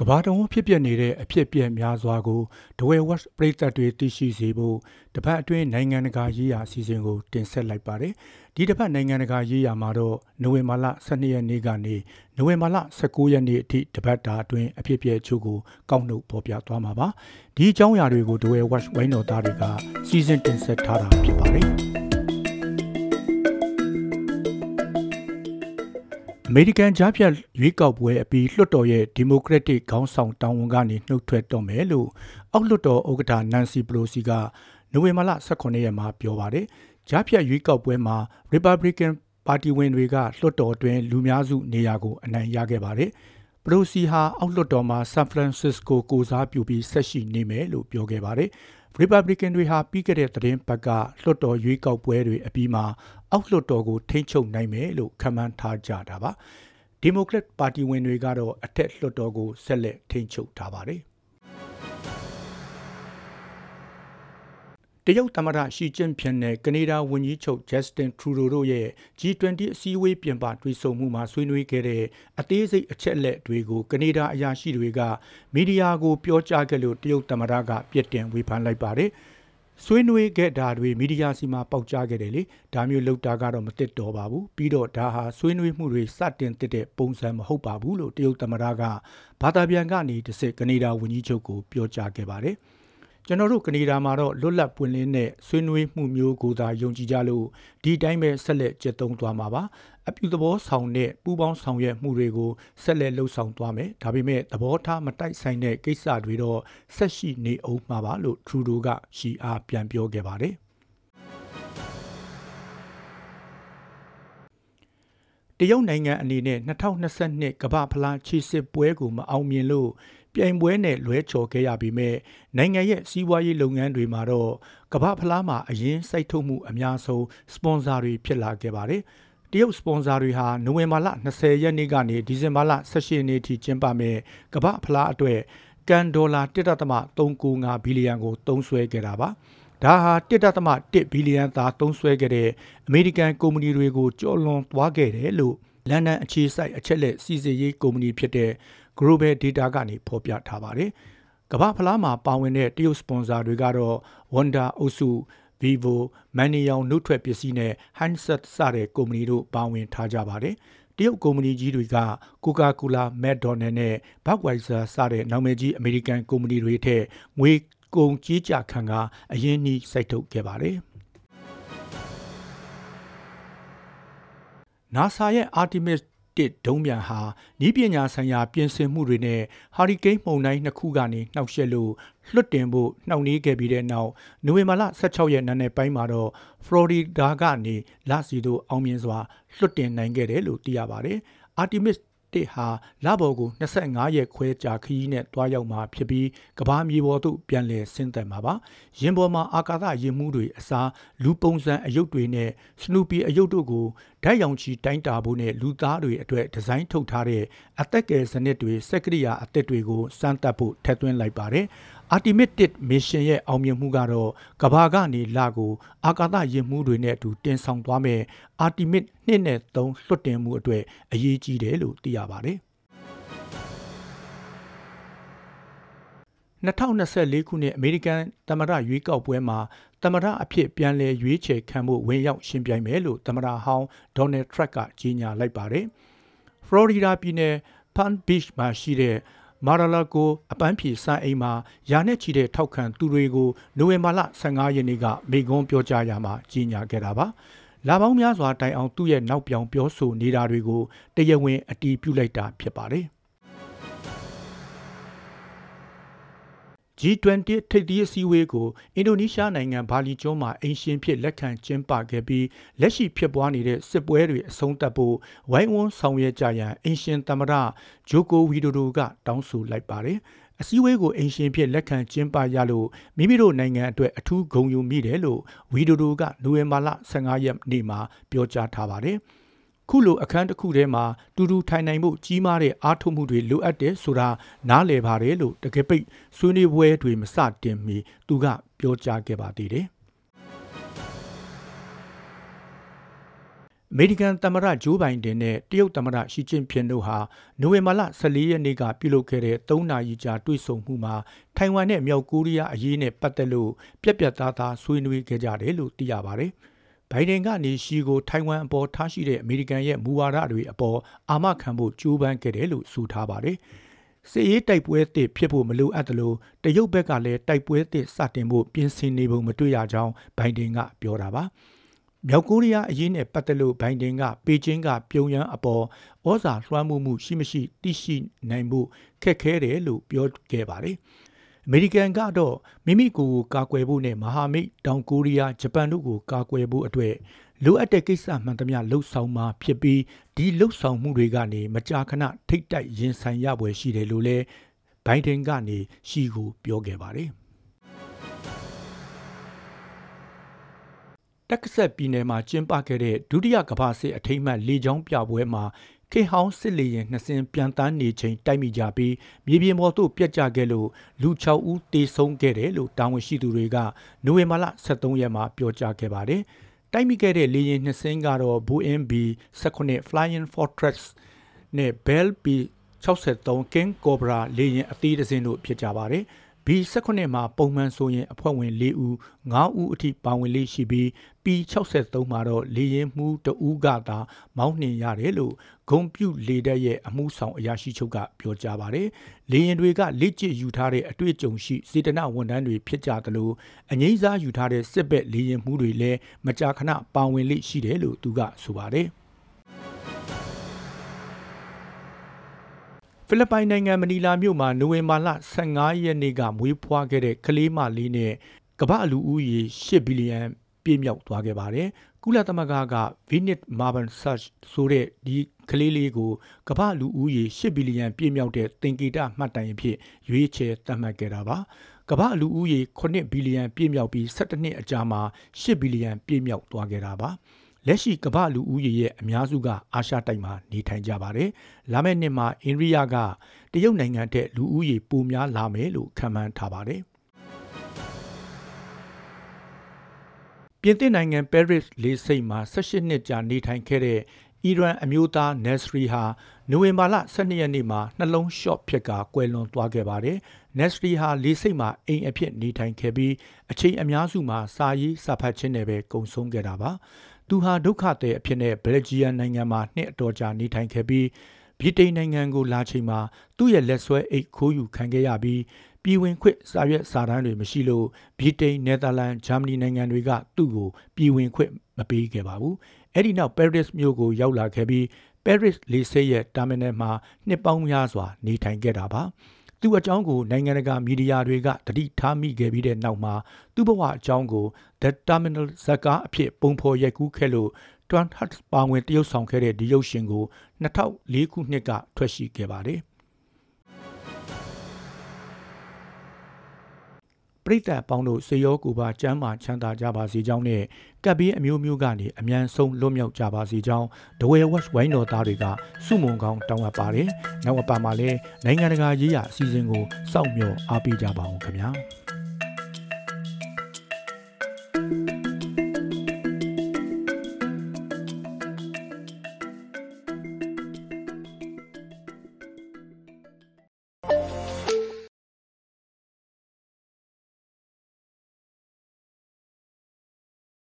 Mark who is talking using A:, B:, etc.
A: ကဘာတဝန်းဖြစ်ပျက်နေတဲ့အဖြစ်အပျက်များစွာကိုဒဝဲဝက်ပရိသတ်တွေသိရှိစေဖို့တပတ်အတွင်းနိုင်ငံတကာရေးရာအစီအစဉ်ကိုတင်ဆက်လိုက်ပါတယ်။ဒီတပတ်နိုင်ငံတကာရေးရာမှာတော့နိုဝင်ဘာလ12ရက်နေ့ကနေနိုဝင်ဘာလ19ရက်နေ့အထိတပတ်တာအတွင်းအဖြစ်အပျက်ချို့ကိုကောက်နှုတ်ပေါ်ပြသွားမှာပါ။ဒီအကြောင်းအရာတွေကိုဒဝဲဝက်ဝိုင်းတော်သားတွေကစီစဉ်တင်ဆက်ထားတာဖြစ်ပါတယ်။ မေရိကန်ကြားဖြတ်ရွေးကောက်ပွဲအပြီးလွှတ်တော်ရဲ့ဒီမိုကရက်တစ်ခေါင်းဆောင်တောင်းဝန်ကနေနှုတ်ထွက်တော့မယ်လို့အောက်လွှတ်တော်ဥက္ကဋ္ဌနန်စီပလိုစီကနိုဝင်ဘာလ18ရက်မှာပြောပါတယ်။ကြားဖြတ်ရွေးကောက်ပွဲမှာ Republican ပါတီဝင်တွေကလွှတ်တော်တွင်လူများစုနေရာကိုအနိုင်ရခဲ့ပါတယ်။ပလိုစီဟာအောက်လွှတ်တော်မှာဆန်ဖရန်စစ္စကိုကိုစားပြုပြီးဆက်ရှိနေမယ်လို့ပြောခဲ့ပါတယ်။ Republican တွေဟာပြီးခဲ့တဲ့သတင်းပတ်ကလွှတ်တော်ရွေးကောက်ပွဲတွေအပြီးမှာအောက်လွှတ်တော်ကိုထိန်းချုပ်နိုင်မယ်လို့ခန့်မှန်းထားကြတာပါ။ Democrat ပါတီဝင်တွေကတော့အထက်လွှတ်တော်ကိုဆက်လက်ထိန်းချုပ်ထားပါတယ်။ တရုတ်သမ္မတရှီကျင့်ဖျင်နဲ့ကနေဒါဝန်ကြီးချုပ်ဂျက်စတင်ထရူဒိုတို့ရဲ့ G20 အစည်းအဝေးပြင်ပတွေ့ဆုံမှုမှာဆွေးနွေးခဲ့တဲ့အသေးစိတ်အချက်အလက်တွေကိုကနေဒါအရာရှိတွေကမီဒီယာကိုပြောကြားခဲ့လို့တရုတ်သမ္မတကပြစ်တင်ဝေဖန်လိုက်ပါတယ်။ဆွေးနွေးခဲ့တာတွေမီဒီယာစီမှာပေါက်ကြားခဲ့တယ်လေဒါမျိုးလောက်တာကတော့မတစ်တော်ပါဘူးပြီးတော့ဒါဟာဆွေးနွေးမှုတွေစတင်တစ်တဲ့ပုံစံမဟုတ်ပါဘူးလို့တရုတ်သမ္မတကဘာသာပြန်ကနေတစ်စစ်ကနေဒါဝန်ကြီးချုပ်ကိုပြောကြားခဲ့ပါတယ်။ ကျွန်တော်တို့ကနေဒါမှာတော့လွတ်လပ်ပွင့်လင်းတဲ့ဆွေးနွေးမှုမျိုးကိုသာယုံကြည်ကြလို့ဒီတိုင်းပဲဆက်လက်ကျင့်သုံးသွားမှာပါအပြုသဘောဆောင်တဲ့ပူးပေါင်းဆောင်ရွက်မှုတွေကိုဆက်လက်လှုပ်ဆောင်သွားမယ်ဒါပေမဲ့သဘောထားမတိုက်ဆိုင်တဲ့ကိစ္စတွေတော့ဆက်ရှိနေအောင်မှာပါလို့ထရူဒိုကရှီအားပြန်ပြောခဲ့ပါတယ်တရုတ်နိုင်ငံအနေနဲ့2022ကမ္ဘာဖလားခြေစစ်ပွဲကိုမအောင်မြင်လို့ ပြိုင်ပွဲနဲ့လွဲချော်ခဲ့ရပြီးမဲ့နိုင်ငံရဲ့စီးပွားရေးလုပ်ငန်းတွေမှာတော့ကမ္ဘာဖလားမှာအရင်စိုက်ထုတ်မှုအများဆုံးစပွန်ဆာတွေဖြစ်လာခဲ့ပါတယ်။တရုတ်စပွန်ဆာတွေဟာနိုဝင်ဘာလ20ရက်နေ့ကနေဒီဇင်ဘာလ18ရက်နေ့ထိကျင်းပမဲ့ကမ္ဘာဖလားအတွက်ကန်ဒေါ်လာ1.395ဘီလီယံကိုသုံးစွဲခဲ့တာပါ။ဒါဟာ1.1ဘီလီယံသာသုံးစွဲခဲ့တဲ့အမေရိကန်ကုမ္ပဏီတွေကိုကျော်လွန်သွားခဲ့တယ်လို့လန်ဒန်အခြေစိုက်အချက်လက်စီစစ်ရေးကုမ္ပဏီဖြစ်တဲ့ Global Data ကနေဖော်ပြထားပါတယ်။ကမ္ဘာဖလားမှာပါဝင်တဲ့တရုတ်စပွန်ဆာတွေကတော့ Wanda အုပ်စု Vivo, Manion နှုတ်ထွက်ပစ္စည်းနဲ့ Handset စတဲ့ကုမ္ပဏီတို့ပါဝင်ထားကြပါတယ်။တရုတ်ကုမ္ပဏီကြီးတွေက Coca-Cola, McDonald နဲ့ Budweiser စတဲ့နာမည်ကြီးအမေရိကန်ကုမ္ပဏီတွေထက်ငွေကုန်ကြီးကြခံကအရင်းနှီးစိုက်ထုတ်ခဲ့ပါတယ်။ NASA ရဲ့ Artemis တစ်ဒုံးမြန်ဟာဤပညာဆိုင်ရာပြင်ဆင်မှုတွေနဲ့ဟာရီကိန်းမုန်တိုင်းနှစ်ခုကနေနှောက်ယှက်လို့လွတ်တင်ဖို့နှောင့်နှေးခဲ့ပြီးတဲ့နောက်နိုဝင်ဘာလ16ရက်နေ့ပိုင်းမှာတော့ဖလော်ရီဒါကနေလာစီတို့အောင်မြင်စွာလွတ်တင်နိုင်ခဲ့တယ်လို့သိရပါတယ်။ Artemis တစ်ဟာလဘော်ကို25ရက်ခွဲကြာခရီးနဲ့တွားရောက်မှာဖြစ်ပြီးကဘာမြေပေါ်သို့ပြန်လည်ဆင်းသက်မှာပါ။ရင်ပေါ်မှာအာကာသရင်မှုတွေအစားလူပုံစံအယုတ်တွေနဲ့စနူပီအယုတ်တို့ကို ဓာတ်ရောင်ချီတိုင်းတာဖို့နဲ့လူသားတွေအတွက်ဒီဇိုင်းထုတ်ထားတဲ့အသက်ကယ်စနစ်တွေစက်ကရိယာအသစ်တွေကိုစမ်းသပ်ဖို့ထည့်သွင်းလိုက်ပါတယ်။ Artemis 1 mission ရဲ့အောင်မြင်မှုကတော့ကဘာကနေလကိုအာကာသယာဉ်မှုတွေနဲ့အတူတင်ဆောင်သွားမဲ့ Artemis 2နဲ့3လွှတ်တင်မှုအတွက်အရေးကြီးတယ်လို့သိရပါတယ်။ 2024ခုနှစ်အမေရိကန်သမ္မတရွေးကောက်ပွဲမှာသမ္မတအဖြစ်ပြန်လည်ရွေးချယ်ခံဖို့ဝင်ရောက်ရှင်ပြိုင်မယ်လို့သမ္မတဟောင်းဒေါ်နယ်ထရက်ကကြေညာလိုက်ပါတယ်။ဖလော်ရီဒါပြည်နယ်ဖန်ဘစ်မှာရှိတဲ့မာရလာကိုအပန်းဖြေစံအိမ်မှာယာနဲ့ချီတဲ့ထောက်ခံသူတွေကိုနိုဝင်ဘာလ15ရက်နေ့ကမိကွန်းပြောကြားရမှာကြီးညာခဲ့တာပါ။လာပေါင်းများစွာတိုင်အောင်သူ့ရဲ့နောက်ပြောင်ပြောဆိုနေတာတွေကိုတရားဝင်အတီးပြုလိုက်တာဖြစ်ပါတယ်။ G20 ထိပ်သီးအစည်းအဝေးကိုအင်ဒိုနီးရှားနိုင်ငံဘာလီကျွန်းမှာအင်ရှင်ဖြစ်လက်ခံကျင်းပခဲ့ပြီးလက်ရှိဖြစ်ပွားနေတဲ့စစ်ပွဲတွေအဆုံးသတ်ဖို့ဝိုင်းဝန်းဆောင်ရွက်ကြရန်အင်ရှင်သမ္မတဂျိုကိုဝီဒိုဒိုကတောင်းဆိုလိုက်ပါတယ်။အစည်းအဝေးကိုအင်ရှင်ဖြစ်လက်ခံကျင်းပရလို့မိမိတို့နိုင်ငံအတွက်အထူးဂုဏ်ယူမိတယ်လို့ဝီဒိုဒိုကနိုဝင်ဘာလ15ရက်နေ့မှာပြောကြားထားပါတယ်။ ခုလိုအခန်းတစ်ခုထဲမှာတူတူထိုင်နိုင်ဖို့ကြီးမားတဲ့အားထုတ်မှုတွေလိုအပ်တယ်ဆိုတာနားလည်ပါတယ်လို့တကယ်ပိတ်ဆွေးနွေးပွဲတွေမစတင်မီသူကပြောကြားခဲ့ပါသေးတယ်။မေရိကန်သမ္မတဂျိုးဘိုင်ဒန်နဲ့တရုတ်သမ္မတရှီကျင့်ဖျင်တို့ဟာနိုဝင်ဘာလ14ရက်နေ့ကပြုလုပ်ခဲ့တဲ့3နာရီကြာတွေ့ဆုံမှုမှာထိုင်ဝမ်နဲ့မြောက်ကိုရီးယားအရေးနဲ့ပတ်သက်လို့ပြက်ပြက်သားသားဆွေးနွေးခဲ့ကြတယ်လို့သိရပါတယ်။ ဘိုင်ဒန်ကနေရှီကိုထိုင်ဝမ်အပေါ်ထားရှိတဲ့အမေရိကန်ရဲ့မူဝါဒတွေအပေါ်အာမခံဖို့ကြိုးပမ်းခဲ့တယ်လို့ဆိုထားပါတယ်။စစ်ရေးတိုက်ပွဲတစ်ဖြစ်ဖို့မလိုအပ်သလိုတရုတ်ဘက်ကလည်းတိုက်ပွဲတစ်စတင်ဖို့ပြင်ဆင်နေပုံမတွေ့ရကြောင်းဘိုင်ဒန်ကပြောတာပါ။မြောက်ကိုရီးယားအရေးနဲ့ပတ်သက်လို့ဘိုင်ဒန်ကပေကျင်းကပြုံရန်အပေါ်ဩဇာလွှမ်းမိုးမှုရှိမရှိသိရှိနိုင်မှုခက်ခဲတယ်လို့ပြောခဲ့ပါတယ်။ အမေရိကန်ကတော့မိမိကိုယ်ကိုကာကွယ်ဖို့နဲ့မဟာမိတ်တောင်ကိုရီးယားဂျပန်တို့ကိုကာကွယ်ဖို့အတွက်လိုအပ်တဲ့ကိစ္စမှန်သမျှလှုပ်ဆောင်မှာဖြစ်ပြီးဒီလှုပ်ဆောင်မှုတွေကနေမကြာခဏထိတ်တိုက်ရင်ဆိုင်ရပွဲရှိတယ်လို့လည်းဘိုင်ဒန်ကနေရှီကိုပြောခဲ့ပါတယ်။တက္ကဆက်ပြည်နယ်မှာကျင်းပခဲ့တဲ့ဒုတိယကမ္ဘာစစ်အထိမ်းအမှတ်လေကြောင်းပြပွဲမှာ ခေဟောင်းစစ်လေရင်နှစ်စင်းပြန်တန်းနေချိန်တိုက်မိကြပြီးမြေပြင်ပေါ်သို့ပြက်ကျခဲ့လို့လူ6ဦးတေဆုံးခဲ့တယ်လို့တာဝန်ရှိသူတွေကနိုဝင်ဘာလ23ရက်မှာပြောကြားခဲ့ပါတယ်။တိုက်မိခဲ့တဲ့လေရင်နှစ်စင်းကတော့ Boeing B-19 Flying Fortress နဲ့ Bell B-63 King Cobra လေရင်အသီးတစ်စင်းတို့ဖြစ်ကြပါတယ်။ B18 မှာပုံမှန်ဆိုရင်အဖွဲ့ဝင်၄ဦး9ဦးအထိပါဝင်လေးရှိပြီး P63 မှာတော့လေရင်မှုတဦးကသာမောင်းနှင်ရတယ်လို့ဂုံပြူလေတပ်ရဲ့အမှုဆောင်အရာရှိချုပ်ကပြောကြားပါတယ်။လေရင်တွေကလက်ကျယူထားတဲ့အတွေ့အကြုံရှိစေတနာဝန်ထမ်းတွေဖြစ်ကြသလိုအငိမ့်စားယူထားတဲ့စစ်ဘက်လေရင်မှုတွေလည်းမကြာခဏပါဝင်လေးရှိတယ်လို့သူကဆိုပါတယ်။ ဖိလစ်ပိုင်နိုင်ငံမနီလာမြို့မှာနိုဝင်ဘာလ15ရက်နေ့ကမွေးဖွားခဲ့တဲ့ကလေးမလေးနဲ့ကမ္ဘာလူဦးရေ8ဘီလီယံပြည့်မြောက်သွားခဲ့ပါတယ်။ကုလသမဂ္ဂက Vinit Marban Search ဆိုတဲ့ဒီကလေးလေးကိုကမ္ဘာလူဦးရေ8ဘီလီယံပြည့်မြောက်တဲ့သင်္ကေတမှတ်တိုင်အဖြစ်ရွေးချယ်သတ်မှတ်ခဲ့တာပါ။ကမ္ဘာလူဦးရေ9ဘီလီယံပြည့်မြောက်ပြီး17နှစ်အကြာမှာ8ဘီလီယံပြည့်မြောက်သွားခဲ့တာပါ။ လက်ရှိကမ္ဘာလူဦးရေရဲ့အများစုကအာရှတိုက်မှာနေထိုင်ကြပါတယ်။လာမယ့်နှစ်မှာအိန္ဒိယကတရုတ်နိုင်ငံတဲ့လူဦးရေပိုများလာမယ်လို့ခန့်မှန်းထားပါတယ်။ပြင်သစ်နိုင်ငံပဲရစ်လေဆိပ်မှာ18နှစ်ကြာနေထိုင်ခဲ့တဲ့အီရန်အမျိုးသားနက်စရီဟာနိုဝင်ဘာလ12ရက်နေ့မှာနှလုံးရှော့ဖြစ်ကာကွယ်လွန်သွားခဲ့ပါတယ်။နက်စရီဟာလေဆိပ်မှာအိမ်အဖြစ်နေထိုင်ခဲ့ပြီးအချိန်အများစုမှာစာရေးစာဖတ်ခြင်းနဲ့ပဲကုံဆုံးခဲ့တာပါ။ သူဟာဒုက္ခသည်အဖြစ်နဲ့ဘယ်လ်ဂျီယံနိုင်ငံမှာနှစ်အတော်ကြာနေထိုင်ခဲ့ပြီးဗြိတိန်နိုင်ငံကိုလာချိန်မှာသူ့ရဲ့လက်ဆွဲအိတ်ခိုးယူခံခဲ့ရပြီးပြည်ဝင်ခွင့်စာရွက်စာတမ်းတွေမရှိလို့ဗြိတိန်နယ်သာလန်ဂျာမနီနိုင်ငံတွေကသူ့ကိုပြည်ဝင်ခွင့်မပေးခဲ့ပါဘူးအဲ့ဒီနောက်ပဲရစ်မြို့ကိုရောက်လာခဲ့ပြီးပဲရစ်လေဆိပ်ရဲ့တာမီနယ်မှာနှစ်ပေါင်းများစွာနေထိုင်ခဲ့တာပါ သူ့အကြောင်းကိုနိုင်ငံတကာမီဒီယာတွေကတတိထားမိခဲ့ပြီးတဲ့နောက်မှာသူ့ဘဝအကြောင်းကို The Terminal ဇာတ်ကားအဖြစ်ပုံဖော်ရိုက်ကူးခဲ့လို့ Twan Hut ပါဝင်တရုတ်ဆောင်ခဲ့တဲ့ဒီရုပ်ရှင်ကို2004ခုနှစ်ကထွက်ရှိခဲ့ပါတယ်။ ပရိသတ်ပေါင်းတို့စေရောကိုပါကျမ်းမာချမ်းသာကြပါစေကြောင်းနဲ့ကပ်ပြီးအမျိုးမျိုးကနေအမြန်ဆုံးလွတ်မြောက်ကြပါစေကြောင်းဒဝဲဝက်ဝိုင်းတော်သားတွေကစုမုံကောင်းတောင်းအပ်ပါတယ်။နောက်အပတ်မှာလည်းနိုင်ငံတကာရေးရာအစီအစဉ်ကိုစောင့်မျှော်အားပေးကြပါအောင်ခင်ဗျာ။